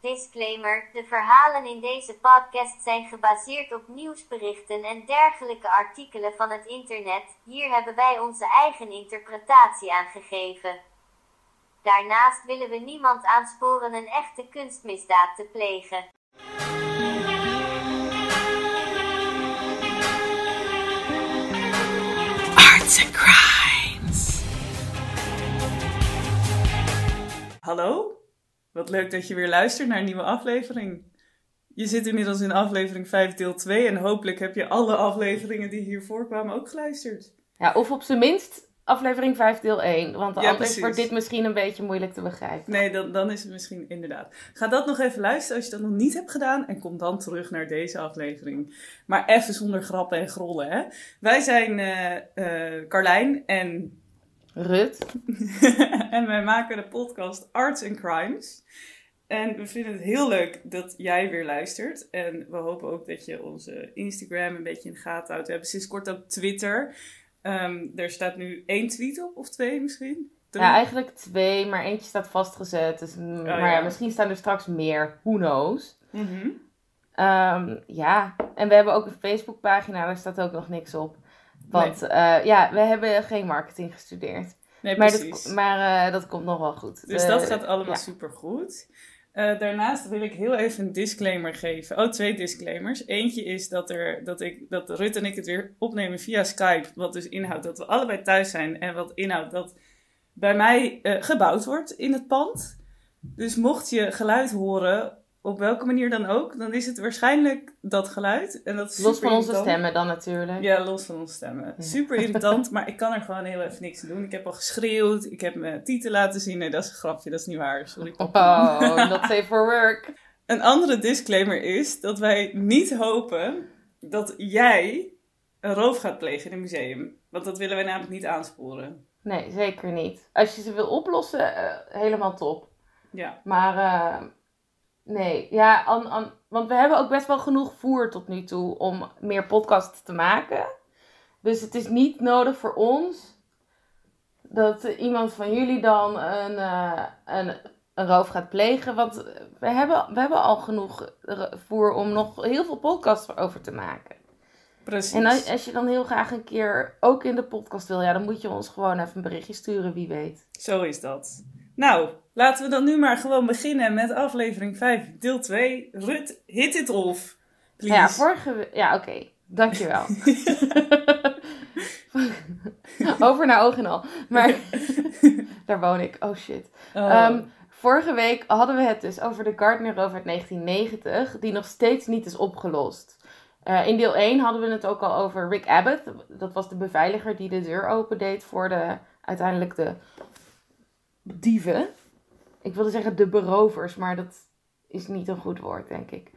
Disclaimer: de verhalen in deze podcast zijn gebaseerd op nieuwsberichten en dergelijke artikelen van het internet. Hier hebben wij onze eigen interpretatie aan gegeven. Daarnaast willen we niemand aansporen een echte kunstmisdaad te plegen. Arts and Crimes. Hallo, wat leuk dat je weer luistert naar een nieuwe aflevering. Je zit inmiddels in aflevering 5 deel 2 en hopelijk heb je alle afleveringen die hiervoor kwamen ook geluisterd. Ja, of op zijn minst aflevering 5 deel 1. Want Ja, anders precies. wordt dit misschien een beetje moeilijk te begrijpen. Nee, dan, dan is het misschien inderdaad. Ga dat nog even luisteren als je dat nog niet hebt gedaan. En kom dan terug naar deze aflevering. Maar even zonder grappen en grollen, hè. Wij zijn eh eh, Carlijn en, Rut, en wij maken de podcast Arts and Crimes. En we vinden het heel leuk dat jij weer luistert. En we hopen ook dat je onze Instagram een beetje in de gaten houdt. We hebben sinds kort ook Twitter. Ehm, er staat nu één tweet op, of twee misschien. Drie? ja, eigenlijk twee, maar eentje staat vastgezet. Dus, mm, maar ja, ja. misschien staan er straks meer. Who knows? Mhm. Ehm, ja, en we hebben ook een Facebookpagina, daar staat ook nog niks op. Want eh, ja, we hebben geen marketing gestudeerd. Nee, Maar, precies. dat, maar eh, dat komt nog wel goed. Dus dat gaat allemaal ja. super goed. daarnaast wil ik heel even een disclaimer geven. Oh, twee disclaimers. Eentje is dat, er, dat, ik, dat Rut en ik het weer opnemen via Skype. Wat dus inhoudt dat we allebei thuis zijn. En wat inhoudt dat bij mij eh, gebouwd wordt in het pand. Dus mocht je geluid horen, op welke manier dan ook, dan is het waarschijnlijk dat geluid. En dat is Los van onze stemmen dan natuurlijk. Ja, los van onze stemmen. Super irritant, maar ik kan er gewoon heel even niks aan doen. Ik heb al geschreeuwd, ik heb mijn titel laten zien. Nee, dat is een grapje, dat is niet waar. Sorry. Oh, not safe for work. Een andere disclaimer is dat wij niet hopen dat jij een roof gaat plegen in een museum. Want dat willen wij namelijk niet aansporen. Nee, zeker niet. Als je ze wil oplossen, eh, helemaal top. Ja, Maar eh, nee, ja, an, an- want we hebben ook best wel genoeg voer tot nu toe om meer podcasts te maken. Dus het is niet nodig voor ons dat iemand van jullie dan een, eh, een, een roof gaat plegen. Want we hebben, we hebben al genoeg voer om nog heel veel podcasts over te maken. precies. En als, als je dan heel graag een keer ook in de podcast wil, ja, dan moet je ons gewoon even een berichtje sturen, wie weet. Zo is dat. Nou, laten we dan nu maar gewoon beginnen met aflevering 5, deel 2. Rut, hit it off. Please. Ja, vorige Ja, oké. Dankjewel. Over naar oog en al. Maar daar woon ik. Oh shit. Oh. Ehm, vorige week hadden we het dus over de Gardner uit 1990, die nog steeds niet is opgelost. Eh, in deel 1 hadden we het ook al over Rick Abbott. Dat was de beveiliger die de deur opendeed voor de, uiteindelijk de dieven. Ik wilde zeggen de berovers, maar dat is niet een goed woord, denk ik.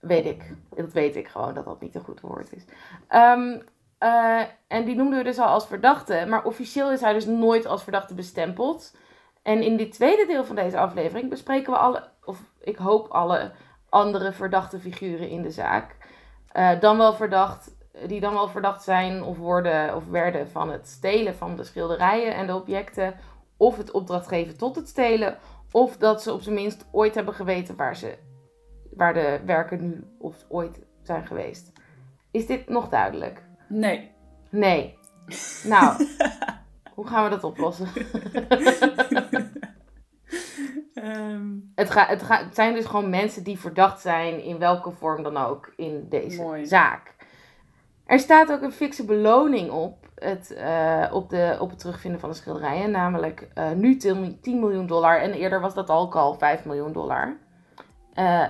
Weet ik. Dat weet ik gewoon, dat dat niet een goed woord is. Ehm, eh, en die noemden we dus al als verdachte. Maar officieel is hij dus nooit als verdachte bestempeld. En in dit tweede deel van deze aflevering bespreken we alle, of ik hoop alle andere verdachte figuren in de zaak. Eh, dan wel verdacht, die dan wel verdacht zijn of worden of werden van het stelen van de schilderijen en de objecten. Of het opdracht geven tot het stelen. Of dat ze op zijn minst ooit hebben geweten waar, ze, waar de werken nu of ooit zijn geweest. Is dit nog duidelijk? Nee. Nee. Nou, hoe gaan we dat oplossen? Ehm, Het, ga, het, ga, het zijn dus gewoon mensen die verdacht zijn in welke vorm dan ook in deze Mooi. zaak. Er staat ook een fikse beloning op het, eh, op, de, op het terugvinden van de schilderijen, namelijk eh, nu 10 10 miljoen dollar en eerder was dat ook al 5 miljoen dollar. Eh,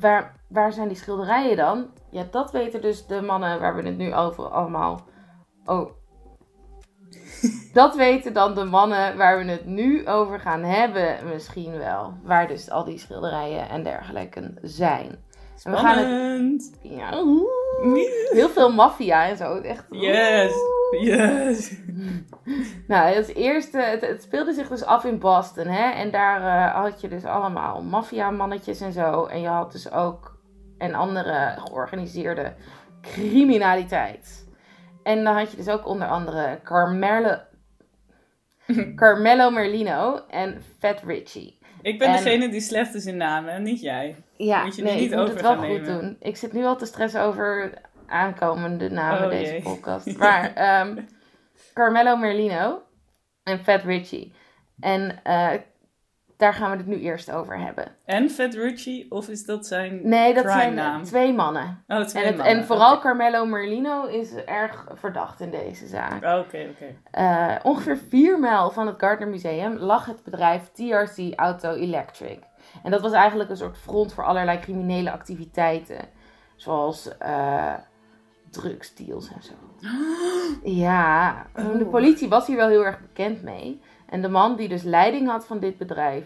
waar, waar zijn die schilderijen dan? Ja, dat weten dus de mannen waar we het nu over allemaal. Oh. Dat weten dan de mannen waar we het nu over gaan hebben, misschien wel. Waar dus al die schilderijen en dergelijke zijn. En we gaan het. Ja, heel veel maffia en zo. Echt. Yes. Yes. Nou, het eerste, het, het speelde zich dus af in Boston, hè. En daar eh, had je dus allemaal maffia-mannetjes en zo. En je had dus ook een andere georganiseerde criminaliteit. En dan had je dus ook onder andere Carmelo, Carmelo Merlino en Fat Richie. Ik ben En- degene die slecht is in namen, niet jij. Ja, Moet je nee, niet ik moet over het wel goed nemen. doen. Ik zit nu al te stressen over aankomende namen Oh, deze jee. podcast. Maar ehm, Carmelo Merlino en Fat Richie. En eh, daar gaan we het nu eerst over hebben. En Richie, of is dat zijn Nee, dat zijn naam? twee mannen. Oh, twee En, het, mannen. en vooral. Carmelo Merlino is erg verdacht in deze zaak. Oh, Oké, oké. Eh, ongeveer vier mijl van het Gardner Museum lag het bedrijf TRC Auto Electric. En dat was eigenlijk een soort front voor allerlei criminele activiteiten. Zoals eh drugsdeals en zo. Ja, Oh. de politie was hier wel heel erg bekend mee. En de man die dus leiding had van dit bedrijf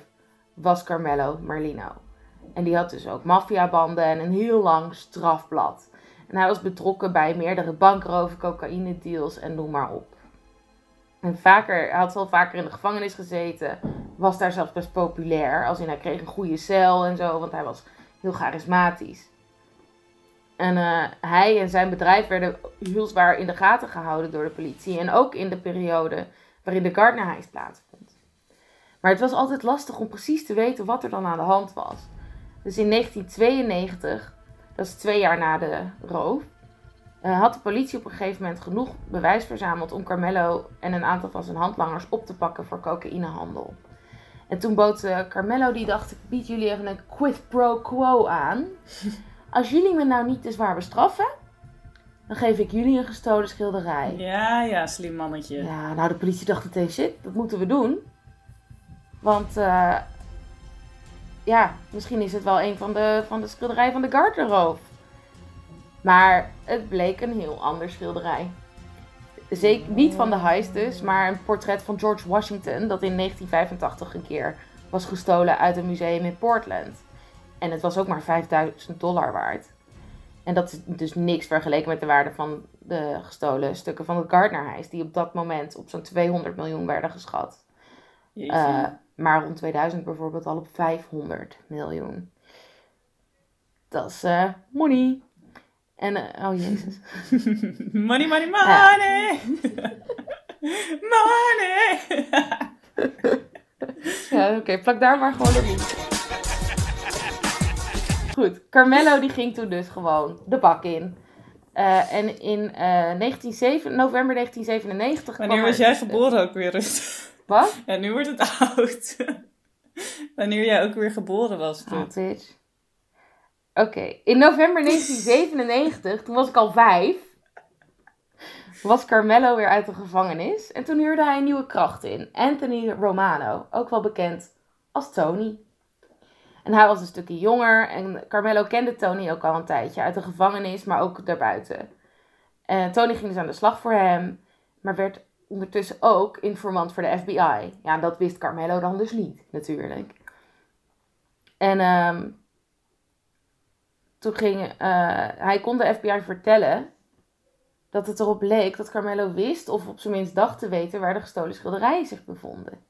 was Carmelo Merlino. En die had dus ook maffiabanden en een heel lang strafblad. En hij was betrokken bij meerdere bankroven, cocaïne deals en noem maar op. En vaker, hij had wel vaker in de gevangenis gezeten. Was daar zelfs best populair. Als in hij kreeg een goede cel en zo, want hij was heel charismatisch. En eh, hij en zijn bedrijf werden heel zwaar in de gaten gehouden door de politie. En ook in de periode waarin de Gardner Heist plaatsvond. Maar het was altijd lastig om precies te weten wat er dan aan de hand was. Dus in 1992, dat is twee jaar na de roof, eh, had de politie op een gegeven moment genoeg bewijs verzameld om Carmelo en een aantal van zijn handlangers op te pakken voor cocaïnehandel. En toen bood eh, Carmelo, die dacht, ik bied jullie even een quid pro quo aan. Als jullie me nou niet te zwaar bestraffen, dan geef ik jullie een gestolen schilderij. Ja, ja, slim mannetje. Ja, nou de politie dacht meteen, shit, dat moeten we doen. Want, eh, ja, misschien is het wel een van de, van de schilderijen van de Gardnerroof. Maar het bleek een heel ander schilderij. Zeker niet van de heist dus, maar een portret van George Washington dat in 1985 een keer was gestolen uit een museum in Portland. En het was ook maar 5000 dollar waard. En dat is dus niks vergeleken met de waarde van de gestolen stukken van het Gardner-heist, die op dat moment op zo'n 200 miljoen werden geschat. Eh, maar rond 2000 bijvoorbeeld al op 500 miljoen. Dat is eh, money. En, eh, oh jezus. money, money, money! money! Ja, oké, plak daar maar gewoon op. Goed, Carmelo die ging toen dus gewoon de bak in. Eh, en in 1907, november 1997 Wanneer was jij geboren ook weer? Wat? Ja, nu wordt het oud. Wanneer jij ook weer geboren was, Ah. Oké, in november 1997, toen was ik al vijf, was Carmelo weer uit de gevangenis. En toen huurde hij een nieuwe kracht in, Anthony Romano, ook wel bekend als Tony. En hij was een stukje jonger en Carmelo kende Tony ook al een tijdje uit de gevangenis, maar ook daarbuiten. En Tony ging dus aan de slag voor hem, maar werd ondertussen ook informant voor de FBI. Ja, dat wist Carmelo dan dus niet, natuurlijk. En ehm, toen ging eh, hij kon de FBI vertellen dat het erop leek dat Carmelo wist, of op zijn minst dacht te weten, waar de gestolen schilderijen zich bevonden.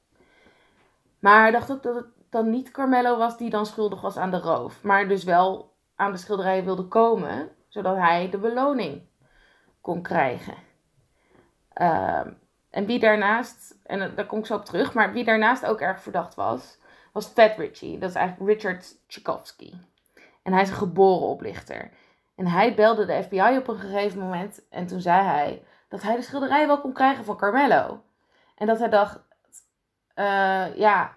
Maar hij dacht ook dat het dan niet Carmelo was die dan schuldig was aan de roof, maar dus wel aan de schilderijen wilde komen, zodat hij de beloning kon krijgen. Ehm, en wie daarnaast, en daar kom ik zo op terug, maar wie daarnaast ook erg verdacht was, was Fat Richie. Dat is eigenlijk Richard Tchaikovsky. En hij is een geboren oplichter. En hij belde de FBI op een gegeven moment en toen zei hij dat hij de schilderij wel kon krijgen van Carmelo. En dat hij dacht, eh, ja,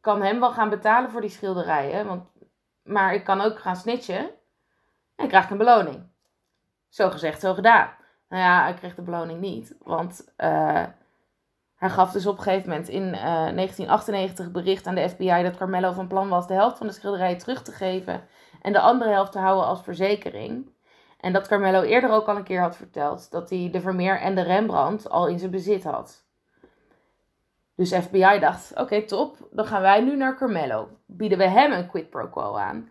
kan hem wel gaan betalen voor die schilderijen, want, maar ik kan ook gaan snitchen en ik krijg een beloning. Zo gezegd, zo gedaan. Nou ja, hij kreeg de beloning niet, want eh, hij gaf dus op een gegeven moment in eh, 1998 bericht aan de FBI dat Carmelo van plan was de helft van de schilderijen terug te geven en de andere helft te houden als verzekering. En dat Carmelo eerder ook al een keer had verteld dat hij de Vermeer en de Rembrandt al in zijn bezit had. Dus FBI dacht, oké top, dan gaan wij nu naar Carmelo. Bieden we hem een quid pro quo aan.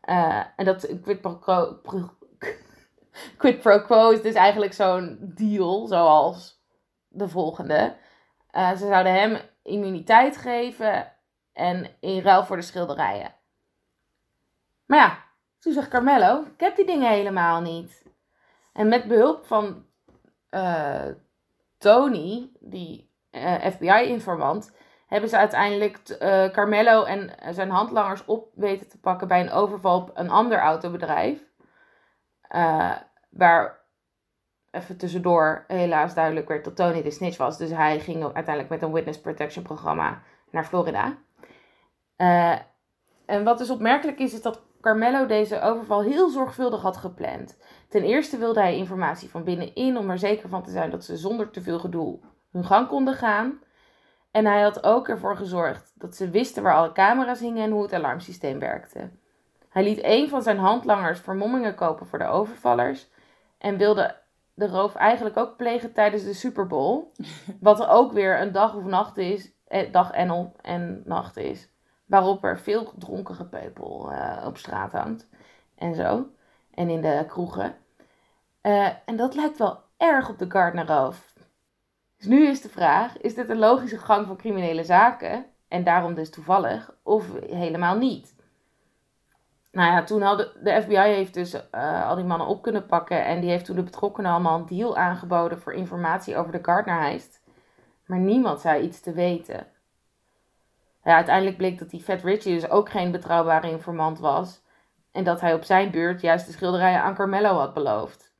Eh, en dat quid pro quo, quid pro quo is dus eigenlijk zo'n deal, zoals de volgende. Eh, ze zouden hem immuniteit geven en in ruil voor de schilderijen. Maar ja, toen zegt Carmelo, ik heb die dingen helemaal niet. En met behulp van eh, Tony, die FBI-informant, hebben ze uiteindelijk uh, Carmelo en zijn handlangers op weten te pakken bij een overval op een ander autobedrijf. Uh, waar even tussendoor helaas duidelijk werd dat Tony de snitch was. Dus hij ging uiteindelijk met een witness protection programma naar Florida. En wat dus opmerkelijk is, is dat Carmelo deze overval heel zorgvuldig had gepland. Ten eerste wilde hij informatie van binnenin om er zeker van te zijn dat ze zonder te veel gedoe hun gang konden gaan. En hij had ook ervoor gezorgd dat ze wisten waar alle camera's hingen en hoe het alarmsysteem werkte. Hij liet een van zijn handlangers vermommingen kopen voor de overvallers en wilde de roof eigenlijk ook plegen tijdens de Super Bowl. Wat ook weer een dag of nacht is, eh, dag en, en nacht is. Waarop er veel dronken gepeupel uh, op straat hangt. En zo. En in de kroegen. Uh, en dat lijkt wel erg op de Gardner roof. Dus nu is de vraag: is dit een logische gang van criminele zaken? En daarom dus toevallig, of helemaal niet? Nou ja, toen hadden de FBI heeft dus uh, al die mannen op kunnen pakken. En die heeft toen de betrokkenen allemaal een deal aangeboden voor informatie over de Gardner-heist. Maar niemand zei iets te weten. Ja, uiteindelijk bleek dat die Fat Richie dus ook geen betrouwbare informant was. En dat hij op zijn beurt juist de schilderijen aan Carmelo had beloofd.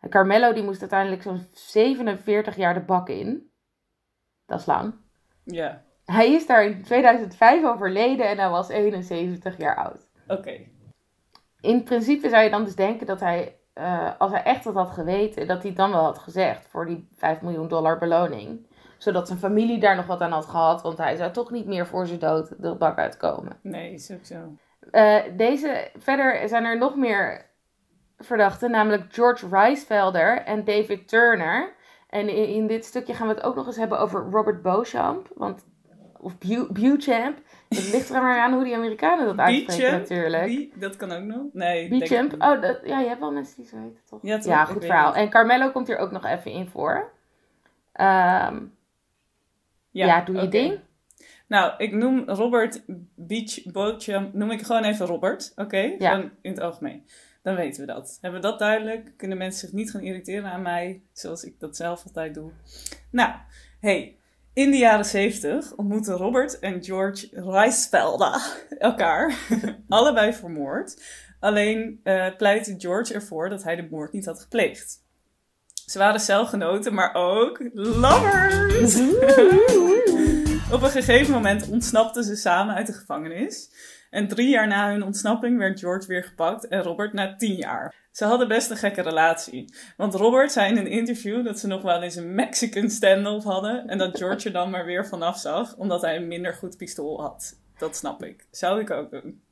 En Carmelo die moest uiteindelijk zo'n 47 jaar de bak in. Dat is lang. Ja. Hij is daar in 2005 overleden en hij was 71 jaar oud. Oké. In principe zou je dan dus denken dat hij, uh, als hij echt wat had geweten, dat hij het dan wel had gezegd voor die 5 miljoen dollar beloning. Zodat zijn familie daar nog wat aan had gehad, want hij zou toch niet meer voor zijn dood de bak uitkomen. Nee, is ook zo. Uh, deze, verder zijn er nog meer verdachten, namelijk George Reisfelder en David Turner. En in, in, dit stukje gaan we het ook nog eens hebben over Robert Beauchamp, want, of Beauchamp. Het ligt er maar aan hoe die Amerikanen dat uitspreken natuurlijk. dat kan ook nog. Nee. Beauchamp. Oh, dat, ja, je hebt wel mensen die zo weten, toch? Ja, goed verhaal. En Carmelo komt hier ook nog even in voor. Um, ja, ja, doe je ding. Nou, ik noem Robert Beach Beauchamp, noem ik gewoon even Robert, oké? Okay? Ja. Gewoon in het algemeen. Dan weten we dat. Hebben we dat duidelijk? Kunnen mensen zich niet gaan irriteren aan mij, zoals ik dat zelf altijd doe. Nou, hey, in de jaren 70 ontmoeten Robert en George Reisfelda elkaar, allebei vermoord. Alleen uh, pleitte George ervoor dat hij de moord niet had gepleegd. Ze waren celgenoten, maar ook lovers. Op een gegeven moment ontsnapten ze samen uit de gevangenis. En drie jaar na hun ontsnapping werd George weer gepakt en Robert na tien jaar. Ze hadden best een gekke relatie. Want Robert zei in een interview dat ze nog wel eens een Mexican standoff hadden. En dat George er dan maar weer vanaf zag, omdat hij een minder goed pistool had. Dat snap ik. Zou ik ook doen.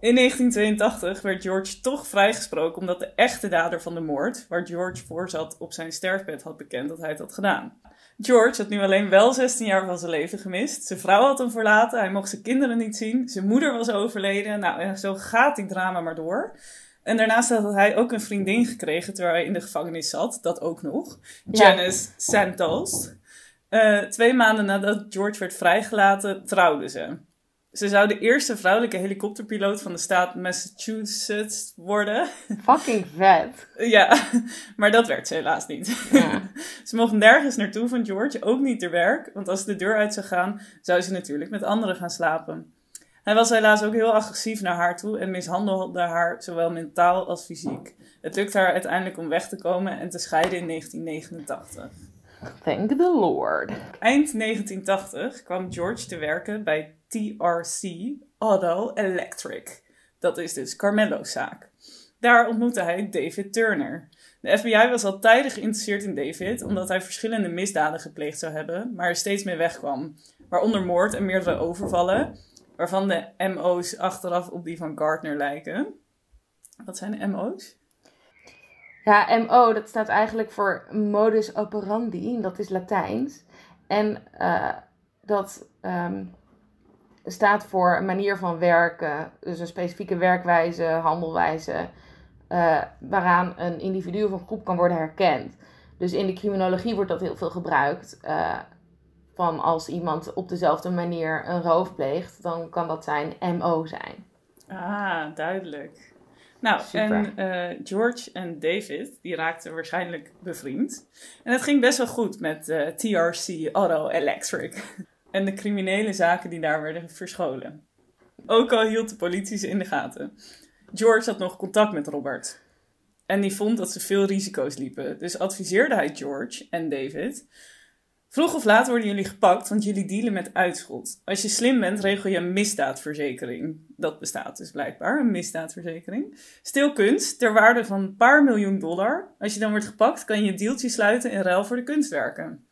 In 1982 werd George toch vrijgesproken omdat de echte dader van de moord, waar George voor zat op zijn sterfbed, had bekend dat hij het had gedaan. George had nu alleen wel 16 jaar van zijn leven gemist. Zijn vrouw had hem verlaten, hij mocht zijn kinderen niet zien, zijn moeder was overleden. Nou, zo gaat die drama maar door. En daarnaast had hij ook een vriendin gekregen terwijl hij in de gevangenis zat, dat ook nog. Janice Santos. Uh, twee maanden nadat George werd vrijgelaten, trouwden ze. Ze zou de eerste vrouwelijke helikopterpiloot van de staat Massachusetts worden. Fucking vet. ja, maar dat werd ze helaas niet. Ja. ze mocht nergens naartoe van George, ook niet ter werk. Want als de deur uit zou gaan, zou ze natuurlijk met anderen gaan slapen. Hij was helaas ook heel agressief naar haar toe en mishandelde haar zowel mentaal als fysiek. Het lukte haar uiteindelijk om weg te komen en te scheiden in 1989. Thank the Lord. Eind 1980 kwam George te werken bij TRC Auto Electric. Dat is dus Carmelo's zaak. Daar ontmoette hij David Turner. De FBI was al tijdig geïnteresseerd in David, omdat hij verschillende misdaden gepleegd zou hebben, maar er steeds mee wegkwam. Waaronder moord en meerdere overvallen, waarvan de MO's achteraf op die van Gardner lijken. Wat zijn de MO's? Ja, MO, dat staat eigenlijk voor modus operandi, dat is Latijns. En uh, dat um, staat voor een manier van werken, dus een specifieke werkwijze, handelwijze, uh, waaraan een individu of een groep kan worden herkend. Dus in de criminologie wordt dat heel veel gebruikt. Uh, van als iemand op dezelfde manier een roof pleegt, dan kan dat zijn MO zijn. Ah, duidelijk. Nou, en uh, George en David, die raakten waarschijnlijk bevriend. En het ging best wel goed met uh, TRC Auto Electric. en de criminele zaken die daar werden verscholen. Ook al hield de politie ze in de gaten. George had nog contact met Robert. En die vond dat ze veel risico's liepen. Dus adviseerde hij George en David. Vroeg of laat worden jullie gepakt, want jullie dealen met uitschot. Als je slim bent, regel je een misdaadverzekering. Dat bestaat dus blijkbaar, een misdaadverzekering. Stil kunst, ter waarde van een paar miljoen dollar. Als je dan wordt gepakt, kan je een deeltje sluiten in ruil voor de kunstwerken.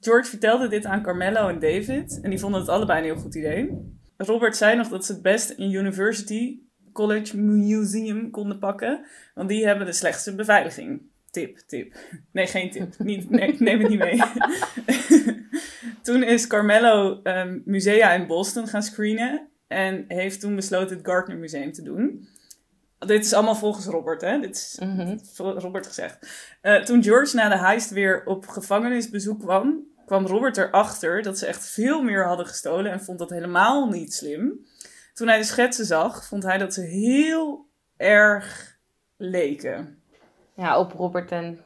George vertelde dit aan Carmelo en David, en die vonden het allebei een heel goed idee. Robert zei nog dat ze het best in University College Museum konden pakken, want die hebben de slechtste beveiliging. Tip, tip. Nee, geen tip. Niet, nee, neem het niet mee. toen is Carmelo um, musea in Boston gaan screenen en heeft toen besloten het Gardner Museum te doen. Dit is allemaal volgens Robert, hè? Dit is Mhm. Robert gezegd. Uh, toen George na de heist weer op gevangenisbezoek kwam, kwam Robert erachter dat ze echt veel meer hadden gestolen en vond dat helemaal niet slim. Toen hij de schetsen zag, vond hij dat ze heel erg leken. Ja, op Robert en...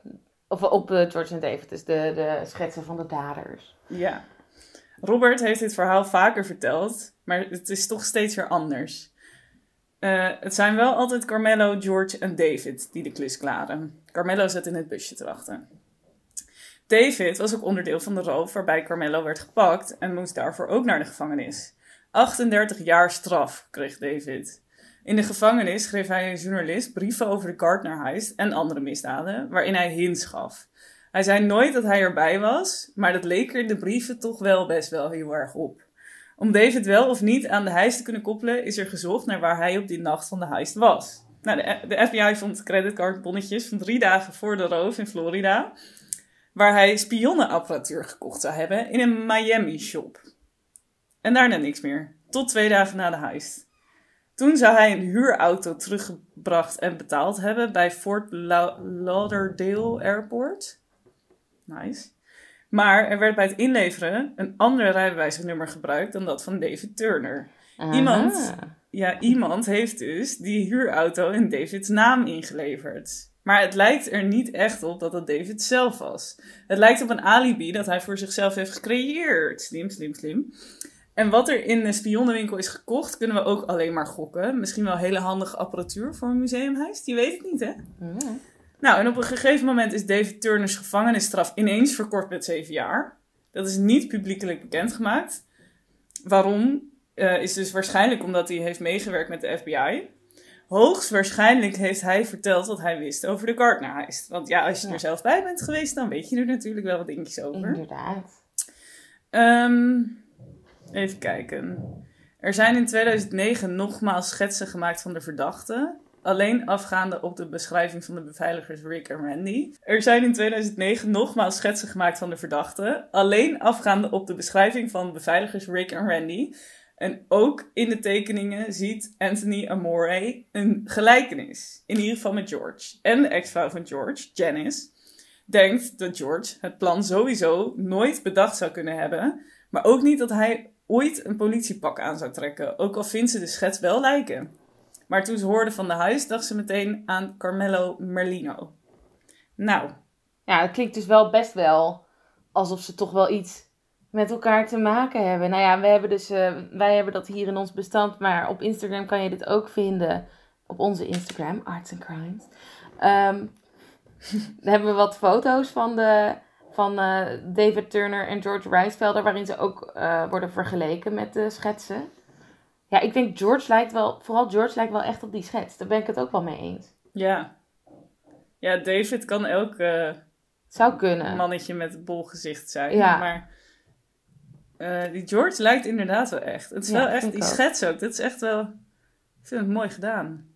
Of op eh, George en David, dus de, de schetsen van de daders. Ja. Robert heeft dit verhaal vaker verteld, maar het is toch steeds weer anders. Uh, het zijn wel altijd Carmelo, George en David die de klus klaren. Carmelo zat in het busje te wachten. David was ook onderdeel van de roof waarbij Carmelo werd gepakt en moest daarvoor ook naar de gevangenis. 38 jaar straf kreeg David. In de gevangenis schreef hij een journalist brieven over de Gardner heist en andere misdaden, waarin hij hints gaf. Hij zei nooit dat hij erbij was, maar dat leek er in de brieven toch wel best wel heel erg op. Om David wel of niet aan de heist te kunnen koppelen, is er gezocht naar waar hij op die nacht van de heist was. Nou, de, FBI vond creditcardbonnetjes van drie dagen voor de roof in Florida, waar hij spionnenapparatuur gekocht zou hebben in een Miami shop. En daarna niks meer, tot twee dagen na de heist. Toen zou hij een huurauto teruggebracht en betaald hebben bij Fort La Lauderdale Airport. Nice. Maar er werd bij het inleveren een ander rijbewijsnummer gebruikt dan dat van David Turner. Iemand, ja, iemand heeft dus die huurauto in Davids naam ingeleverd. Maar het lijkt er niet echt op dat het David zelf was. Het lijkt op een alibi dat hij voor zichzelf heeft gecreëerd. Slim, slim, slim. En wat er in de spionnenwinkel is gekocht, kunnen we ook alleen maar gokken. Misschien wel hele handige apparatuur voor een museumhuis. Je weet het niet, hè? Ja. Nou, en op een gegeven moment is David Turner's gevangenisstraf ineens verkort met zeven jaar. Dat is niet publiekelijk bekendgemaakt. Waarom? Eh, is dus waarschijnlijk omdat hij heeft meegewerkt met de FBI. Hoogstwaarschijnlijk heeft hij verteld wat hij wist over de Gardner-heist. Want ja, als je Ja. er zelf bij bent geweest, dan weet je er natuurlijk wel wat dingetjes over. Inderdaad. Ehm, even kijken. Er zijn in 2009 nogmaals schetsen gemaakt van de verdachte. Alleen afgaande op de beschrijving van de beveiligers Rick en Randy. Er zijn in 2009 nogmaals schetsen gemaakt van de verdachte. Alleen afgaande op de beschrijving van beveiligers Rick en Randy. En ook in de tekeningen ziet Anthony Amore een gelijkenis. In ieder geval met George. En de ex-vrouw van George, Janice, denkt dat George het plan sowieso nooit bedacht zou kunnen hebben. Maar ook niet dat hij ooit een politiepak aan zou trekken. Ook al vindt ze de schets wel lijken. Maar toen ze hoorde van de huis, dacht ze meteen aan Carmelo Merlino. Nou, Ja, het klinkt dus wel best wel alsof ze toch wel iets met elkaar te maken hebben. Nou ja, we hebben dus, eh, wij hebben dat hier in ons bestand, maar op Instagram kan je dit ook vinden. Op onze Instagram, Arts and Crimes. Daar hebben we wat foto's van, de, van eh, David Turner en George Reisfelder, waarin ze ook eh, worden vergeleken met de schetsen. Ja, ik denk George lijkt wel, vooral George lijkt wel echt op die schets. Daar ben ik het ook wel mee eens. ja. Ja, David kan elk eh, Zou kunnen. mannetje met bol gezicht zijn. Ja. Maar die George lijkt inderdaad wel echt. Het is Ja, wel echt, die ook. schets ook. Dat is echt wel, ik vind het mooi gedaan.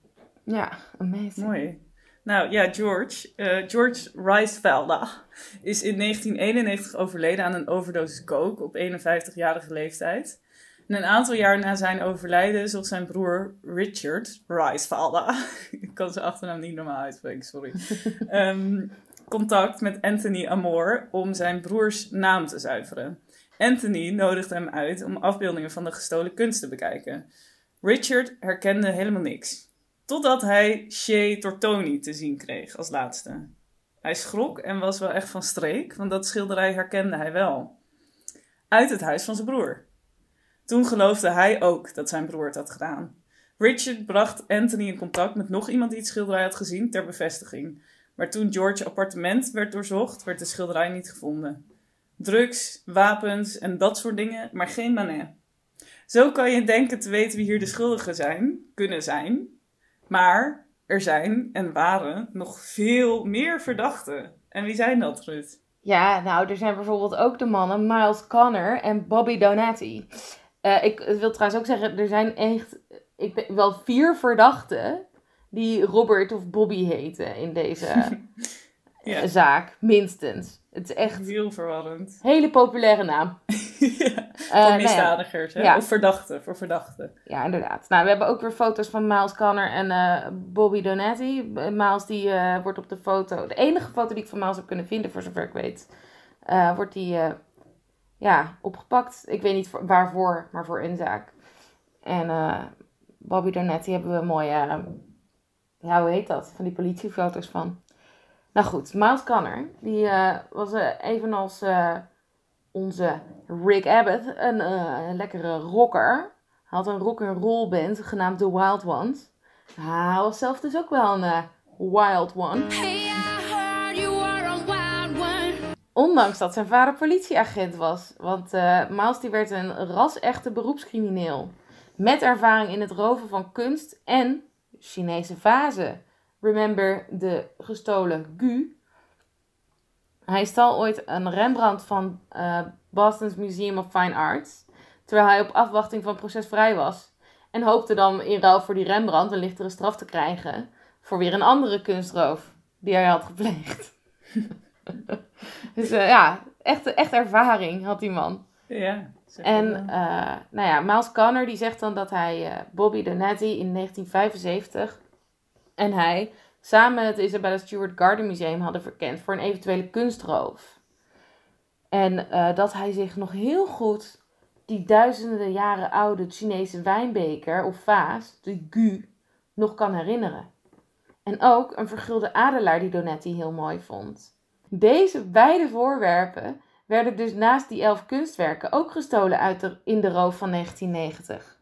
Ja, amazing. Mooi. Nou ja, George, eh, George Reisfelder is in 1991 overleden aan een overdosis coke op 51-jarige leeftijd. En een aantal jaar na zijn overlijden zocht zijn broer Richard Reisfelder, ik kan zijn achternaam niet normaal uitspreken, sorry, Ehm, contact met Anthony Amor om zijn broers naam te zuiveren. Anthony nodigde hem uit om afbeeldingen van de gestolen kunst te bekijken. Richard herkende helemaal niks. Totdat hij Shea Tortoni te zien kreeg als laatste. Hij schrok en was wel echt van streek, want dat schilderij herkende hij wel. uit het huis van zijn broer. Toen geloofde hij ook dat zijn broer het had gedaan. Richard bracht Anthony in contact met nog iemand die het schilderij had gezien ter bevestiging. Maar toen George's appartement werd doorzocht, werd de schilderij niet gevonden. Drugs, wapens en dat soort dingen, maar geen Manet. Zo kan je denken te weten wie hier de schuldigen zijn, kunnen zijn. Maar er zijn en waren nog veel meer verdachten. En wie zijn dat, Ruth? Ja, nou, er zijn bijvoorbeeld ook de mannen Miles Connor en Bobby Donati. Uh, ik wil trouwens ook zeggen, er zijn echt ik ben, wel vier verdachten die Robert of Bobby heten in deze ja. zaak, minstens. Het is echt... Heel verwarrend. Hele populaire naam. ja, voor uh, misdadigers, hè? Ja. Of verdachten, voor verdachten. Ja, inderdaad. Nou, we hebben ook weer foto's van Miles Connor en uh, Bobby Donati. Miles, die uh, wordt op de foto... De enige foto die ik van Miles heb kunnen vinden, voor zover ik weet... wordt die ja, opgepakt. Ik weet niet voor, waarvoor, maar voor een zaak. En Bobby Donati hebben we een mooie... ja, hoe heet dat? Van die politiefoto's van. Nou goed, Miles Connor, die uh, was uh, evenals uh, onze Rick Abbott een lekkere rocker. Hij had een rock-and-roll band genaamd The Wild Ones. Hij was zelf dus ook wel een wild one. Ondanks dat zijn vader politieagent was. Want Miles die werd een ras-echte beroepscrimineel. Met ervaring in het roven van kunst en Chinese vazen. Remember de gestolen Gu. Hij stal ooit een Rembrandt van uh, Boston's Museum of Fine Arts. Terwijl hij op afwachting van proces vrij was. En hoopte dan in ruil voor die Rembrandt een lichtere straf te krijgen. Voor weer een andere kunstroof die hij had gepleegd. dus uh, ja, echt, echt ervaring had die man. Ja. En uh, nou ja, Miles Connor die zegt dan dat hij Bobby Donati in 1975 en hij samen het Isabella Stewart Garden Museum hadden verkend voor een eventuele kunstroof. En uh, dat hij zich nog heel goed die duizenden jaren oude Chinese wijnbeker of vaas, de gu, nog kan herinneren. En ook een vergulde adelaar die Donetti heel mooi vond. Deze beide voorwerpen werden dus naast die elf kunstwerken ook gestolen uit in de roof van 1990.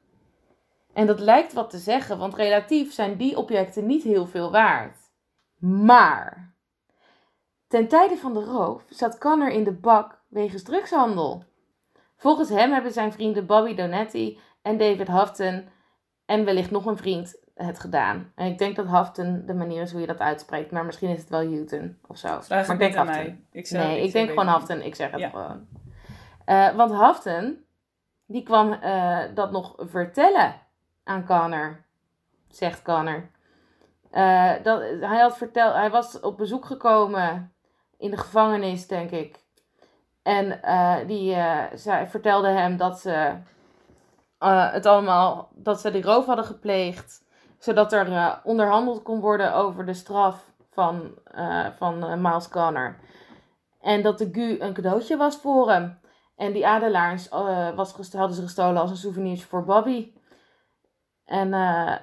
En dat lijkt wat te zeggen, want relatief zijn die objecten niet heel veel waard. Maar ten tijde van de roof zat Connor in de bak wegens drugshandel. Volgens hem hebben zijn vrienden Bobby Donetti en David Hafton en wellicht nog een vriend het gedaan. En ik denk dat Hafton de manier is hoe je dat uitspreekt, maar misschien is het wel Houghton of zo. Vraag maar ik denk. Ik nee, ik, denk gewoon Hafton. Ik zeg het gewoon. Uh, want Hafton, die kwam uh, dat nog vertellen aan Connor, zegt Connor. Uh, dat, hij, had verteld, hij was op bezoek gekomen in de gevangenis, denk ik. En uh, die uh, zij vertelde hem dat ze het allemaal, dat ze die roof hadden gepleegd, zodat er onderhandeld kon worden over de straf van, van Miles Connor. En dat de Gu een cadeautje was voor hem. En die adelaars was, hadden ze gestolen als een souvenirtje voor Bobby. En uh,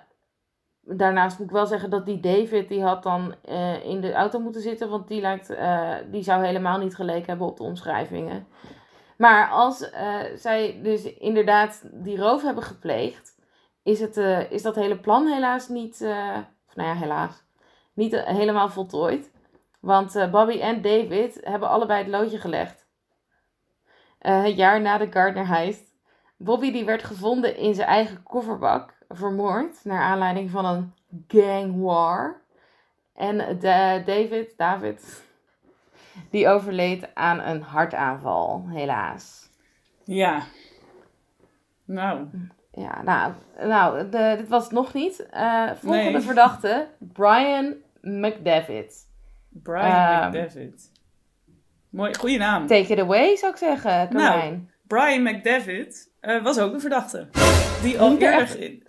daarnaast moet ik wel zeggen dat die David, die had dan uh, in de auto moeten zitten, want die, lijkt, uh, die zou helemaal niet geleken hebben op de omschrijvingen. Maar als zij dus inderdaad die roof hebben gepleegd, is, het, is dat hele plan helaas niet, of nou ja, helaas, niet helemaal voltooid. Want Bobby en David hebben allebei het loodje gelegd. het jaar na de Gardner heist. Bobby die werd gevonden in zijn eigen kofferbak vermoord naar aanleiding van een gang war. En de, David, David, die overleed aan een hartaanval, helaas. Ja. Nou. Ja, nou, nou de, dit was het nog niet. Uh, volgende verdachte, Brian McDavid. Brian um, McDavid. Mooi, goede naam. Take it away, zou ik zeggen, Nou, Brian McDavid uh, was ook een verdachte. Die al eerder...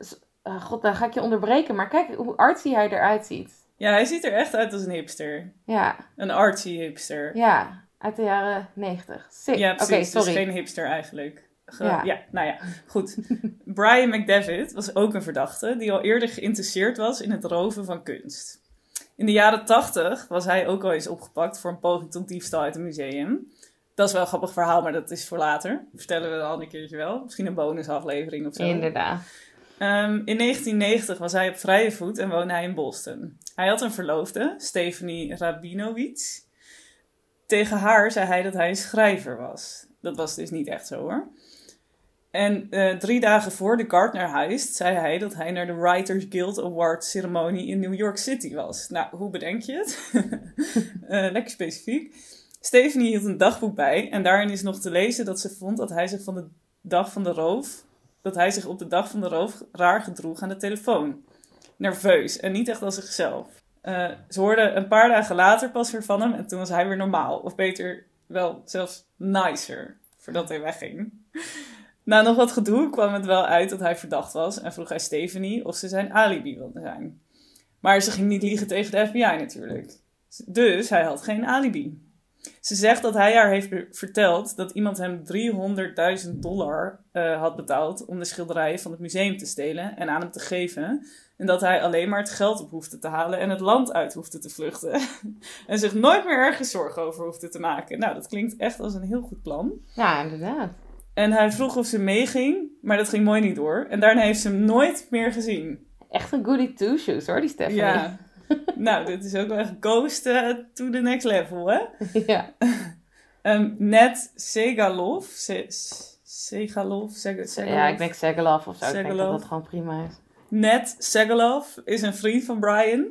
Uh, God, dan ga ik je onderbreken. Maar kijk hoe artsy hij eruit ziet. Ja, hij ziet er echt uit als een hipster. Ja. Een artsy hipster. Ja, uit de jaren negentig. Ja, precies. Okay, sorry. Dus geen hipster eigenlijk. ja. ja. nou ja, goed. Brian McDavid was ook een verdachte die al eerder geïnteresseerd was in het roven van kunst. In de jaren tachtig was hij ook al eens opgepakt voor een poging tot diefstal uit een museum. Dat is wel een grappig verhaal, maar dat is voor later. Vertellen we dan een keertje wel. Misschien een bonusaflevering of zo. Inderdaad. Ehm, in 1990 was hij op vrije voet en woonde hij in Boston. Hij had een verloofde, Stephanie Rabinowitz. Tegen haar zei hij dat hij een schrijver was. Dat was dus niet echt zo hoor. En eh, drie dagen voor de Gardner Heist zei hij dat hij naar de Writers Guild Award ceremonie in New York City was. Nou, hoe bedenk je het? Eh, lekker specifiek. Stephanie hield een dagboek bij en daarin is nog te lezen dat ze vond dat hij zich van de dag van de roof, dat hij zich op de dag van de roof raar gedroeg aan de telefoon. Nerveus en niet echt als zichzelf. Eh, ze hoorde een paar dagen later pas weer van hem en toen was hij weer normaal. Of beter, wel zelfs nicer, voordat hij wegging. Na nog wat gedoe kwam het wel uit dat hij verdacht was en vroeg hij Stephanie of ze zijn alibi wilde zijn. Maar ze ging niet liegen tegen de FBI natuurlijk. Dus hij had geen alibi. Ze zegt dat hij haar heeft verteld dat iemand hem 300.000 dollar uh, had betaald om de schilderijen van het museum te stelen en aan hem te geven. En dat hij alleen maar het geld op hoefde te halen en het land uit hoefde te vluchten. en zich nooit meer ergens zorgen over hoefde te maken. Nou, dat klinkt echt als een heel goed plan. Ja, inderdaad. En hij vroeg of ze meeging, maar dat ging mooi niet door. En daarna heeft ze hem nooit meer gezien. Echt een goody two-shoes hoor, die Stephanie. Ja. nou, dit is ook wel echt ghost uh, to the next level, hè? Ja. um, Net Segalov. Se Segalov? Seg Segalov? Ja, ik denk Segalov of zo. Segalov. Ik denk dat dat gewoon prima is. Net Segalov is een vriend van Brian.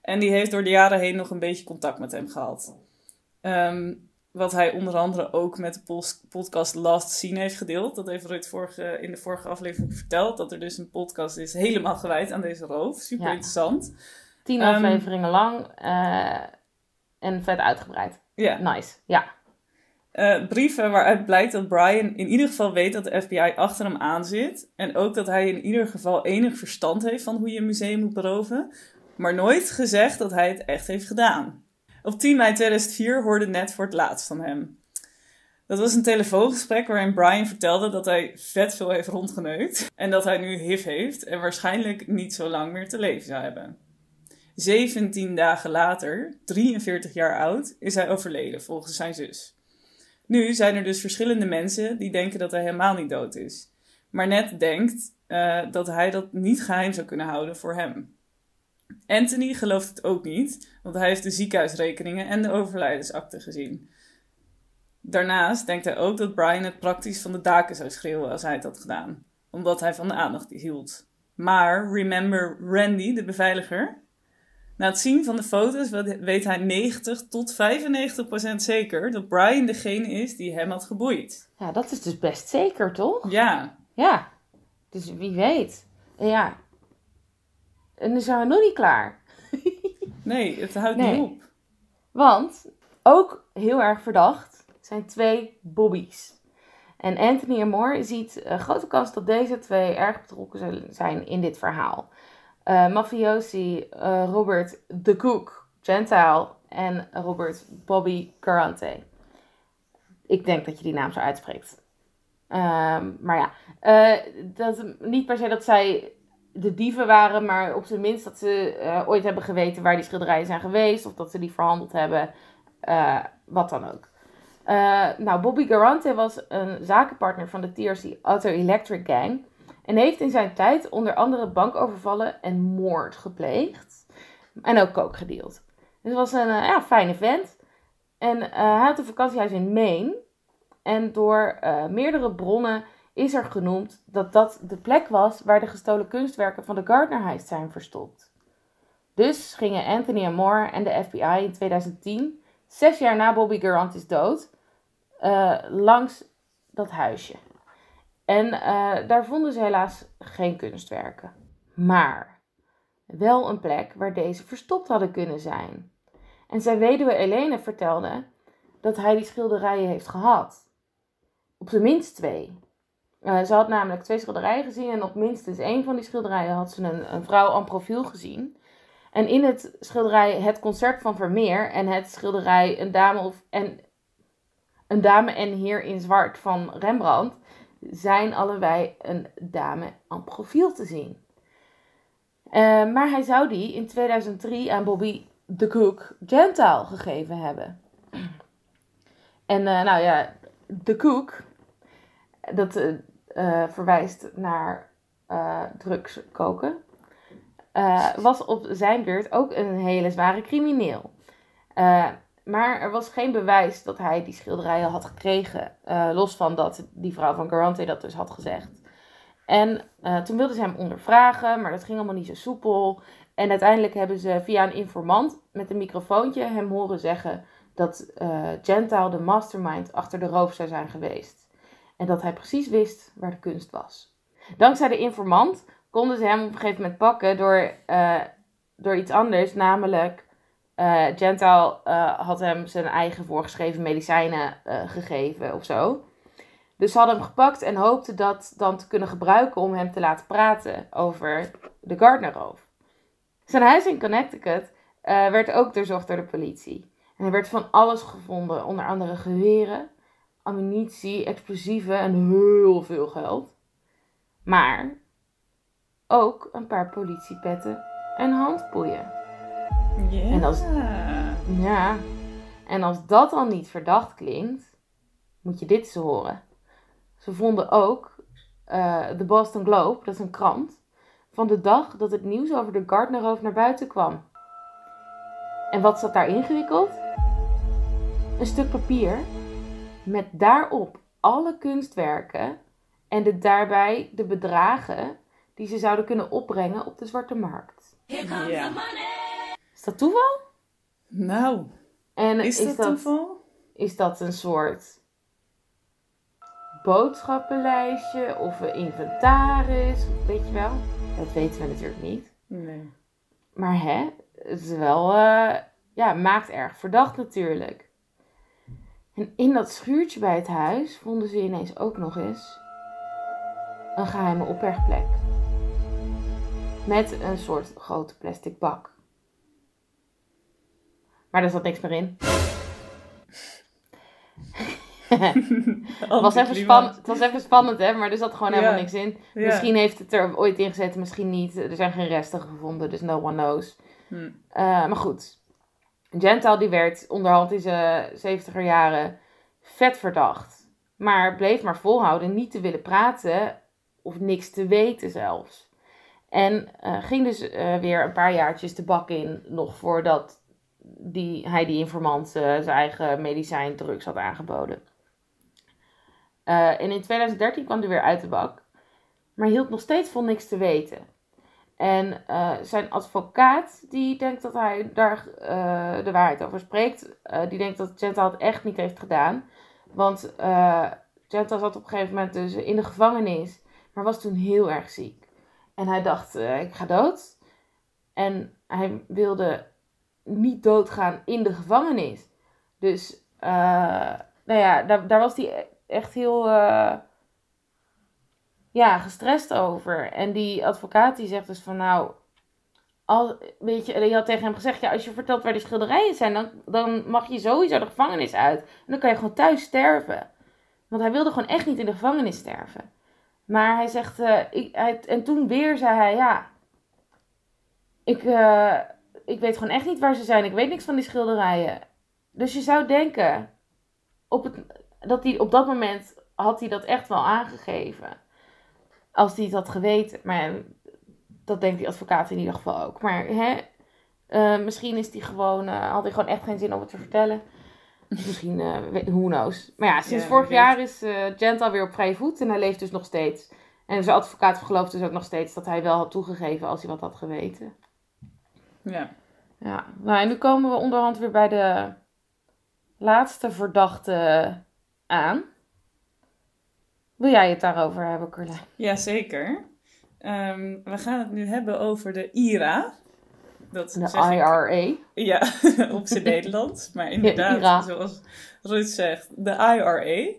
En die heeft door de jaren heen nog een beetje contact met hem gehad. Um, wat hij onder andere ook met de podcast Last Scene heeft gedeeld. Dat heeft Rut vorige, in de vorige aflevering verteld. Dat er dus een podcast is helemaal gewijd aan deze roof. Super interessant. Tien Ehm, afleveringen lang eh, en vet uitgebreid. Ja. Nice, ja. Eh, brieven waaruit blijkt dat Brian in ieder geval weet dat de FBI achter hem aan zit. En ook dat hij in ieder geval enig verstand heeft van hoe je een museum moet beroven. Maar nooit gezegd dat hij het echt heeft gedaan. Op 10 mei 2004 hoorde Ned voor het laatst van hem. Dat was een telefoongesprek waarin Brian vertelde dat hij vet veel heeft rondgeneukt. En dat hij nu HIV heeft en waarschijnlijk niet zo lang meer te leven zou hebben. 17 dagen later, 43 jaar oud, is hij overleden volgens zijn zus. Nu zijn er dus verschillende mensen die denken dat hij helemaal niet dood is. Maar Ned denkt uh, dat hij dat niet geheim zou kunnen houden voor hem. Anthony gelooft het ook niet, want hij heeft de ziekenhuisrekeningen en de overlijdensakte gezien. Daarnaast denkt hij ook dat Brian het praktisch van de daken zou schreeuwen als hij het had gedaan, omdat hij van de aandacht hield. Maar remember Randy, de beveiliger? Na het zien van de foto's weet hij 90 tot 95 procent zeker dat Brian degene is die hem had geboeid. Ja, dat is dus best zeker, toch? Ja. Ja, dus wie weet. Ja, en dan zijn we nog niet klaar. nee, het houdt niet op. Want ook heel erg verdacht zijn twee Bobby's. En Anthony Moore ziet een grote kans dat deze twee erg betrokken zijn in dit verhaal. Uh, mafiosi uh, Robert de Cook, Gentile, en Robert Bobby Garante. Ik denk dat je die naam zo uitspreekt. Uh, maar ja, uh, dat, niet per se dat zij de dieven waren, maar op zijn minst dat ze ooit hebben geweten waar die schilderijen zijn geweest. Of dat ze die verhandeld hebben. Wat dan ook. Nou, Bobby Garante was een zakenpartner van de TRC Auto Electric Gang. En heeft in zijn tijd onder andere bankovervallen en moord gepleegd. En ook kook gedeeld. Dus het was een ja, fijne vent. En hij had een vakantiehuis in Maine. En door meerdere bronnen is er genoemd dat dat de plek was waar de gestolen kunstwerken van de Gardner Heist zijn verstopt. Dus gingen Anthony Moore en de FBI in 2010, zes jaar na Bobby Garante's dood, uh, langs dat huisje. En uh, daar vonden ze helaas geen kunstwerken. Maar wel een plek waar deze verstopt hadden kunnen zijn. En zijn weduwe Elene vertelde dat hij die schilderijen heeft gehad. Op zijn minst twee. Uh, ze had namelijk twee schilderijen gezien en op minstens één van die schilderijen had ze een, een vrouw aan profiel gezien. En in het schilderij Het Concert van Vermeer en het schilderij Een Dame, of, en, een dame en Heer in Zwart van Rembrandt zijn allebei een dame aan profiel te zien. Uh, maar hij zou die in 2003 aan Bobby de Cook Gentile gegeven hebben. En eh, nou ja, de koek, dat eh, eh, verwijst naar eh, drugs koken, eh, was op zijn beurt ook een hele zware crimineel. Maar er was geen bewijs dat hij die schilderijen had gekregen, eh, los van dat die vrouw van Garante dat dus had gezegd. En eh, toen wilden ze hem ondervragen, maar dat ging allemaal niet zo soepel. En uiteindelijk hebben ze via een informant met een microfoontje hem horen zeggen dat eh Gentile de mastermind achter de roof zou zijn geweest. En dat hij precies wist waar de kunst was. Dankzij de informant konden ze hem op een gegeven moment pakken door, door iets anders. Namelijk, eh Gentile eh, had hem zijn eigen voorgeschreven medicijnen eh, gegeven of zo. Dus ze hadden hem gepakt en hoopten dat dan te kunnen gebruiken om hem te laten praten over de Gardnerroof. Zijn huis in Connecticut werd ook doorzocht door de politie. En er werd van alles gevonden, onder andere geweren, ammunitie, explosieven en heel veel geld. Maar ook een paar politiepetten en handboeien. Ja. En als- Ja, en als dat al niet verdacht klinkt, moet je dit eens horen. Ze vonden ook eh, de Boston Globe, dat is een krant, van de dag dat het nieuws over de Gardnerroof naar buiten kwam. En wat zat daar ingewikkeld? Een stuk papier met daarop alle kunstwerken en de, daarbij de bedragen die ze zouden kunnen opbrengen op de zwarte markt. Ja. Is dat toeval? Nou, En is, dat, toeval? Is dat een soort boodschappenlijstje of een inventaris? Weet je wel? Dat weten we natuurlijk niet. Nee. Maar hè, het is wel, eh, ja, maakt erg verdacht natuurlijk. En in dat schuurtje bij het huis vonden ze ineens ook nog eens een geheime opbergplek. Met een soort grote plastic bak. Maar daar zat niks meer in. Het was, even span- het was even spannend, hè? Maar er zat gewoon helemaal Ja. niks in. Ja. Misschien heeft het er ooit in gezeten, misschien niet. Er zijn geen resten gevonden, dus no one knows. Hm. Eh, maar goed. Gentile die werd onderhand in zijn 70er jaren vet verdacht. Maar bleef maar volhouden niet te willen praten of niks te weten zelfs. En eh, ging dus eh, weer een paar jaartjes de bak in, nog voordat die, hij die informant eh, zijn eigen medicijn drugs had aangeboden. Eh, en in 2013 kwam hij weer uit de bak, maar hield nog steeds vol niks te weten. En eh, zijn advocaat, die denkt dat hij daar de waarheid over spreekt, die denkt dat Gentile het echt niet heeft gedaan. Want Gentile zat op een gegeven moment dus in de gevangenis, maar was toen heel erg ziek. En hij dacht, ik ga dood. En hij wilde niet doodgaan in de gevangenis. Dus, eh, nou ja, daar, was hij echt heel eh, ja, gestrest over. En die advocaat die zegt dus van nou, al, weet je, die had tegen hem gezegd, ja, als je vertelt waar die schilderijen zijn, dan, dan mag je sowieso de gevangenis uit. En dan kan je gewoon thuis sterven. Want hij wilde gewoon echt niet in de gevangenis sterven. Maar hij zegt, eh, ik, hij, en toen weer zei hij, ja, ik, eh, ik weet gewoon echt niet waar ze zijn. Ik weet niks van die schilderijen. Dus je zou denken, op het, dat hij op dat moment had hij dat echt wel aangegeven. Als hij het had geweten. Maar dat denkt die advocaat in ieder geval ook. Maar hè, eh, misschien is die gewoon, eh, had hij gewoon echt geen zin om het te vertellen. Misschien, eh, weet- who knows. Maar ja, sinds Ja, vorig jaar is eh Gentile weer op vrije voet. En hij leeft dus nog steeds. En zijn advocaat gelooft dus ook nog steeds dat hij wel had toegegeven als hij wat had geweten. Ja. Ja, nou en nu komen we onderhand weer bij de laatste verdachte aan. Wil jij het daarover hebben, Carlijn? Jazeker. Ehm we gaan het nu hebben over de IRA. Dat De ik- IRA. Ja, op zijn Nederlands. Maar inderdaad, zoals Ruud zegt, de IRA.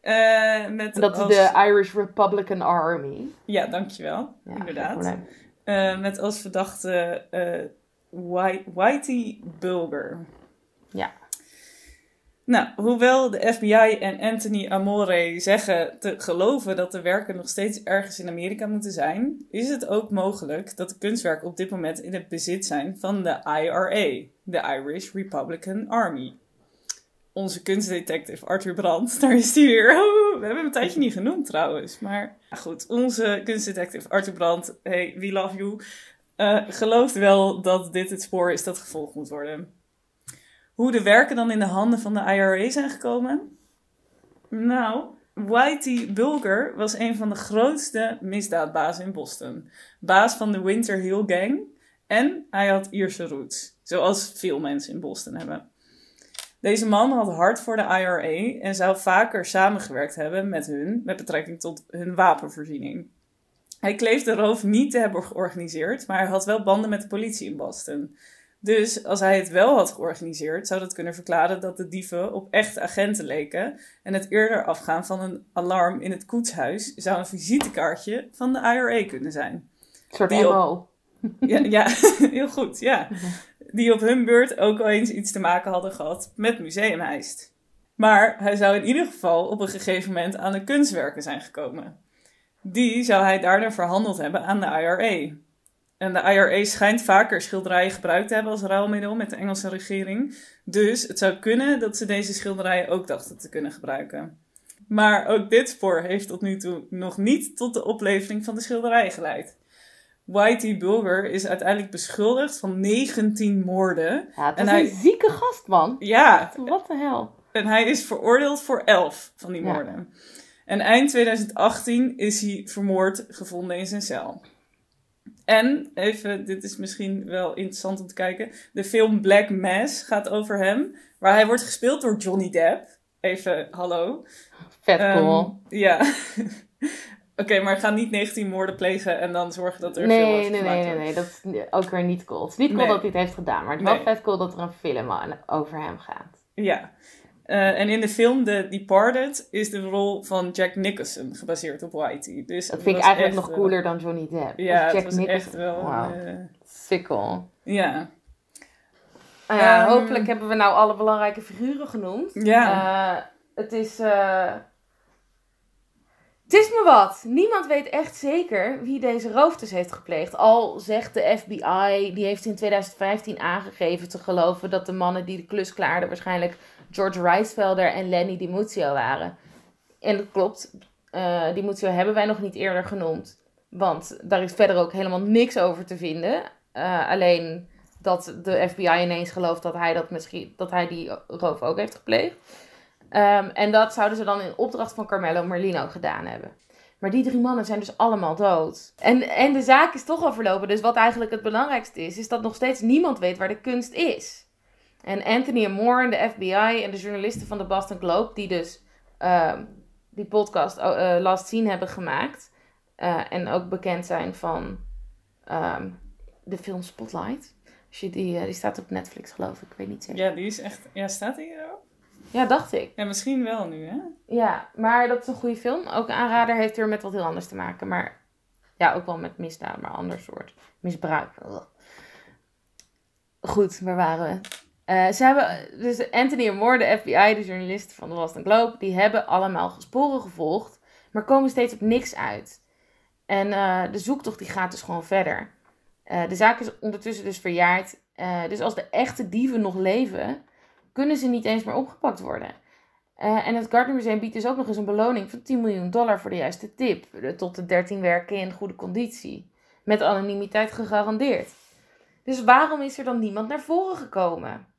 Eh, met Dat is de Irish Republican Army. Ja, dankjewel. Ja, inderdaad. Eh, met als verdachte eh Whitey Bulger. Ja. Nou, hoewel de FBI en Anthony Amore zeggen te geloven dat de werken nog steeds ergens in Amerika moeten zijn, is het ook mogelijk dat de kunstwerken op dit moment in het bezit zijn van de IRA, de Irish Republican Army. onze kunstdetective Arthur Brandt. Daar is hij weer. Oh, we hebben hem een tijdje niet genoemd trouwens. Maar goed, onze kunstdetective Arthur Brandt. Hey, we love you. Uh, gelooft wel dat dit het spoor is dat gevolgd moet worden. Hoe de werken dan in de handen van de IRA zijn gekomen? Nou, Whitey Bulger was een van de grootste misdaadbazen in Boston. Baas van de Winter Hill Gang. En hij had Ierse roots, zoals veel mensen in Boston hebben. Deze man had hard voor de IRA en zou vaker samengewerkt hebben met hun met betrekking tot hun wapenvoorziening. Hij kleefde de roof niet te hebben georganiseerd, maar hij had wel banden met de politie in Boston. Dus als hij het wel had georganiseerd, zou dat kunnen verklaren dat de dieven op echte agenten leken. En het eerder afgaan van een alarm in het koetshuis zou een visitekaartje van de IRA kunnen zijn. Een soort MO. Ja, ja, heel goed, ja. Die op hun beurt ook al eens iets te maken hadden gehad met museumheist. Maar hij zou in ieder geval op een gegeven moment aan de kunstwerken zijn gekomen. Die zou hij daarna verhandeld hebben aan de IRA. En de IRA schijnt vaker schilderijen gebruikt te hebben als ruilmiddel met de Engelse regering. Dus het zou kunnen dat ze deze schilderijen ook dachten te kunnen gebruiken. Maar ook dit spoor heeft tot nu toe nog niet tot de oplevering van de schilderij geleid. Whitey Bulger is uiteindelijk beschuldigd van 19 moorden. Ja, het is een zieke gast, man. Ja. Wat de hel. En hij is veroordeeld voor 11 van die moorden. En eind 2018 is hij vermoord gevonden in zijn cel. En, even, dit is misschien wel interessant om te kijken. De film Black Mass gaat over hem. Waar hij wordt gespeeld door Johnny Depp. Even, hallo. Vet cool. Um, ja. Oké, maar ga niet 19 moorden plegen en dan zorgen dat er nee, veel nee, nee, nee, nee, dat is ook weer niet cool. Het is niet cool dat hij het heeft gedaan, maar het is wel vet cool dat er een film over hem gaat. Ja. Uh, en in de film The Departed is de rol van Jack Nicholson gebaseerd op Whitey. Dus dat vind ik eigenlijk nog cooler dan Johnny Depp. Ja, Jack was Nicholson. echt wel... Wow. Uh, Sikkel. Ja. Uh, um, hopelijk hebben we nou alle belangrijke figuren genoemd. Ja. Het is het is me wat. Niemand weet echt zeker wie deze rooftes heeft gepleegd. Al zegt de FBI, die heeft in 2015 aangegeven te geloven dat de mannen die de klus klaarden waarschijnlijk George Reisfelder en Lenny DiMuzio waren. En dat klopt. Uh, DiMuzio hebben wij nog niet eerder genoemd. Want daar is verder ook helemaal niks over te vinden. Uh, alleen dat de FBI ineens gelooft dat hij, dat misschien, dat hij die roof ook heeft gepleegd. Um, en dat zouden ze dan in opdracht van Carmelo Merlino gedaan hebben. Maar die drie mannen zijn dus allemaal dood. En, en de zaak is toch al verlopen. Dus wat eigenlijk het belangrijkste is, is dat nog steeds niemand weet waar de kunst is. En Anthony Moore en de FBI en de journalisten van de Boston Globe, die dus uh, die podcast uh, Last Scene hebben gemaakt. Uh, en ook bekend zijn van um, de film Spotlight. Als je die, die staat op Netflix, geloof ik. Ik weet niet zeker. Ja, die is echt. Ja, staat die er ook? Ja, dacht ik. Ja, misschien wel nu, hè? Ja, maar dat is een goede film. Ook aanrader heeft weer met wat heel anders te maken. Maar ja, ook wel met misdaad, maar ander soort. Misbruik. Goed, waar waren we? Uh, ze hebben, dus Anthony Moore, de FBI, de journalisten van de Boston Globe, die hebben allemaal sporen gevolgd, maar komen steeds op niks uit. En uh, de zoektocht die gaat dus gewoon verder. Uh, de zaak is ondertussen dus verjaard. dus als de echte dieven nog leven, kunnen ze niet eens meer opgepakt worden. En het Gardner Museum biedt dus ook nog eens een beloning van 10 miljoen dollar voor de juiste tip. Tot de 13 werken in goede conditie. Met anonimiteit gegarandeerd. Dus waarom is er dan niemand naar voren gekomen?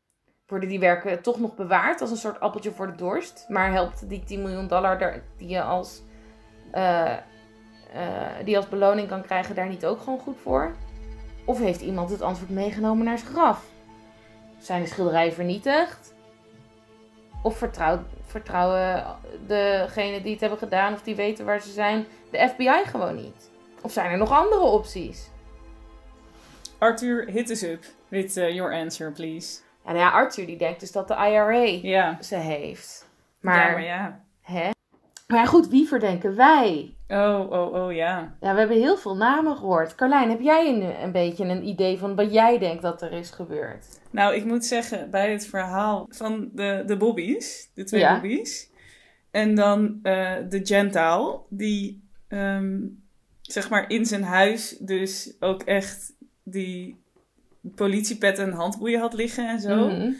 Worden die werken toch nog bewaard als een soort appeltje voor de dorst? Maar helpt die 10 miljoen dollar daar, die je als, uh, uh, die als beloning kan krijgen daar niet ook gewoon goed voor? Of heeft iemand het antwoord meegenomen naar zijn graf? Zijn de schilderijen vernietigd? Of vertrouwen degenen die het hebben gedaan of die weten waar ze zijn, de FBI gewoon niet? Of zijn er nog andere opties? Arthur, hit us up with uh, your answer, please. Ja, nou ja, Arthur die denkt dus dat de IRA ja. ze heeft. Maar, ja, maar ja. Hè? Maar goed, wie verdenken wij? Oh, oh, oh, ja. Ja, we hebben heel veel namen gehoord. Carlijn, heb jij een, een beetje een idee van wat jij denkt dat er is gebeurd? Nou, ik moet zeggen, bij het verhaal van de, de Bobby's, de twee Ja. Bobby's, en dan eh, de Gentile, die ehm, zeg maar in zijn huis dus ook echt die politiepet en handboeien had liggen en zo. Mhm.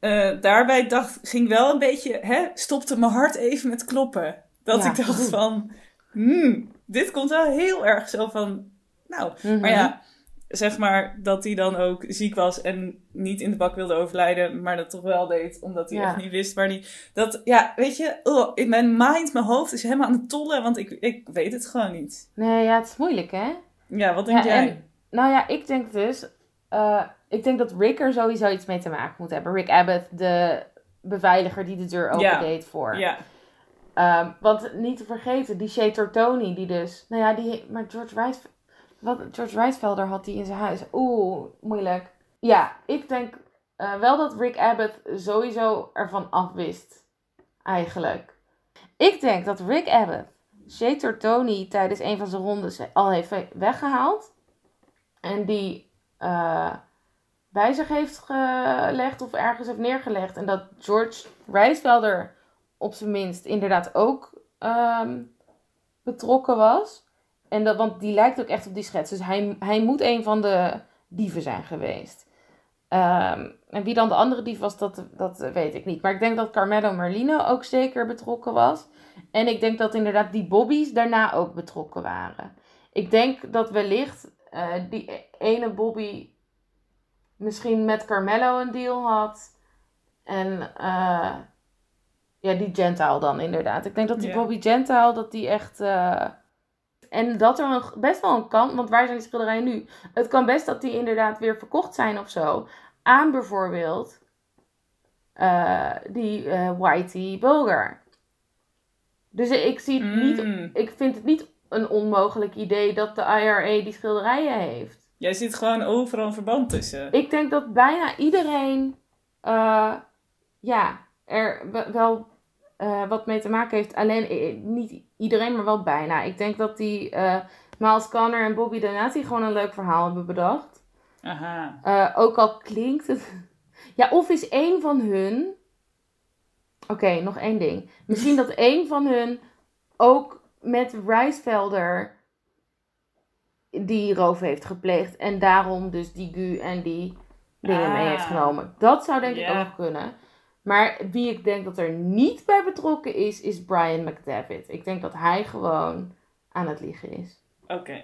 eh, daarbij dacht, ging wel een beetje, hè, stopte mijn hart even met kloppen. Dat Ja. ik dacht van, hmm, dit komt wel heel erg zo van, nou, Mhm. maar ja, zeg maar dat hij dan ook ziek was en niet in de bak wilde overlijden, maar dat toch wel deed, omdat hij Ja. echt niet wist waar hij... Dat, ja, weet je, oh, in mijn mind, mijn hoofd is helemaal aan het tollen, want ik, ik weet het gewoon niet. Nee, ja, het is moeilijk, hè? Ja, wat denk Ja, jij? en- Nou ja, ik denk dus... eh, ik denk dat Rick er sowieso iets mee te maken moet hebben. Rick Abbott, de beveiliger die de deur open deed voor. Ja, Ehm, want niet te vergeten, die Shay Tortoni, die dus... Nou ja, die... Maar George Wright... Wat, George Reitfelder had die in zijn huis. Oeh, moeilijk. Ja, ik denk eh, wel dat Rick Abbott sowieso ervan afwist. Eigenlijk. Ik denk dat Rick Abbott Shay Tortoni tijdens een van zijn rondes al heeft weggehaald. En die eh, bij zich heeft gelegd of ergens heeft neergelegd. En dat George Reitfelder op zijn minst inderdaad ook ehm, betrokken was. En dat, want die lijkt ook echt op die schets. Dus hij, hij moet een van de dieven zijn geweest. Ehm, en wie dan de andere dief was, dat, dat weet ik niet. Maar ik denk dat Carmelo Merlino ook zeker betrokken was. En ik denk dat inderdaad die Bobby's daarna ook betrokken waren. Ik denk dat wellicht eh, die ene Bobby misschien met Carmelo een deal had. En eh, ja, die Gentile dan inderdaad. Ik denk dat die. Bobby Gentile, dat die echt... eh, en dat er een, best wel een kans, want waar zijn die schilderijen nu? Het kan best dat die inderdaad weer verkocht zijn of zo. Aan bijvoorbeeld die Whitey Bulger. Dus ik zie het niet, Mm. ik vind het niet een onmogelijk idee dat de IRA die schilderijen heeft. Jij ziet gewoon overal een verband tussen. Ik denk dat bijna iedereen, eh, ja, er we- wel eh, wat mee te maken heeft. Alleen eh, niet iedereen, maar wel bijna. Ik denk dat die eh Miles Conner en Bobby Donati gewoon een leuk verhaal hebben bedacht. Aha. Ook al klinkt het. Ja, of is één van hun. Oké, nog één ding. Misschien dat één van hun ook met Rijsvelder die roof heeft gepleegd. En daarom dus die Gu en die dingen mee Ah. heeft genomen. Dat zou denk ik Ja. ook kunnen. Maar wie ik denk dat er niet bij betrokken is, is Brian McDavid. Ik denk dat hij gewoon aan het liegen is. Oké.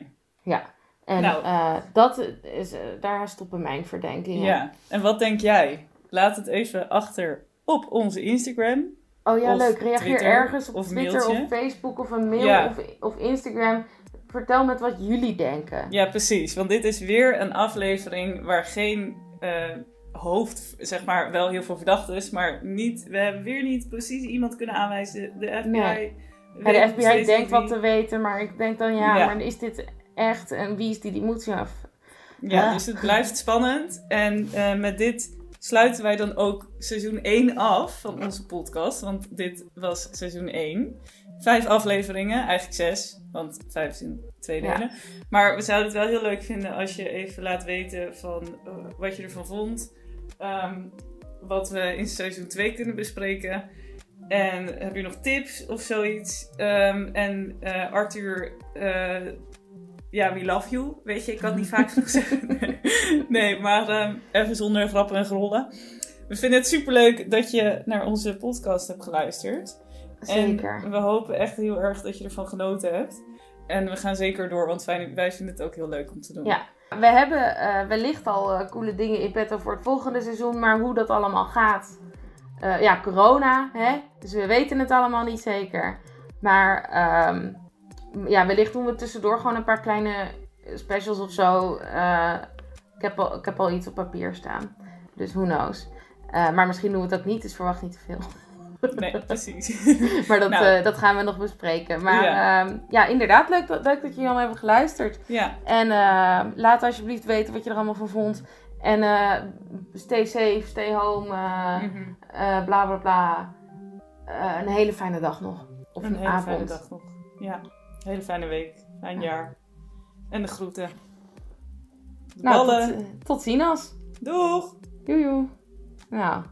En Nou. eh, dat is, eh, daar stoppen mijn verdenkingen. Ja. En wat denk jij? Laat het even achter op onze Instagram. Oh ja, Of leuk. Reageer Twitter, ergens op Twitter mailtje. of Facebook of een mail Ja. of, of Instagram. Vertel met wat jullie denken. Ja, precies. Want dit is weer een aflevering waar geen eh, hoofd, zeg maar, wel heel veel verdachten is, maar niet, we hebben weer niet precies iemand kunnen aanwijzen. De FBI. Nee. Ja, weet de FBI denkt wat te weten, maar ik denk dan ja, Ja. maar is dit echt en wie is die? Die moet af. Ja, Ah. dus het blijft spannend. En eh, met dit sluiten wij dan ook seizoen 1 af van onze podcast. Want dit was seizoen 1. Vijf afleveringen, eigenlijk zes, want vijf is in twee Ja. delen. Maar we zouden het wel heel leuk vinden als je even laat weten van eh, wat je ervan vond. Ehm, wat we in seizoen 2 kunnen bespreken. En heb je nog tips of zoiets? Ehm, en eh, Arthur, eh, ja, we love you. Weet je, ik kan het niet vaak genoeg zeggen. nee, maar ehm, even zonder grappen en grollen. We vinden het superleuk dat je naar onze podcast hebt geluisterd. Zeker. En we hopen echt heel erg dat je ervan genoten hebt. En we gaan zeker door, want wij, wij vinden het ook heel leuk om te doen. Ja. We hebben eh, wellicht al eh, coole dingen in petto voor het volgende seizoen, maar hoe dat allemaal gaat. eh, ja, corona, hè? Dus we weten het allemaal niet zeker. Maar ehm, ja, wellicht doen we tussendoor gewoon een paar kleine specials of zo. Eh, ik, heb al, ik heb al iets op papier staan. Dus who knows. Eh, maar misschien doen we het ook niet, dus verwacht niet te veel. Nee, precies. Maar dat, Nou. eh, dat gaan we nog bespreken. Maar Ja. ja, ja inderdaad, leuk, dat- leuk dat jullie allemaal hebben geluisterd. ja, En eh, laat alsjeblieft weten wat je er allemaal van vond. En eh, stay safe, stay home, eh, mhm. eh, bla bla bla. Eh, een hele fijne dag nog. Of een, een hele avond. fijne dag nog. Ja, hele fijne week, fijn jaar. En de groeten. De Nou, ballen. tot, tot ziens. Doeg! Joe joe. Nou,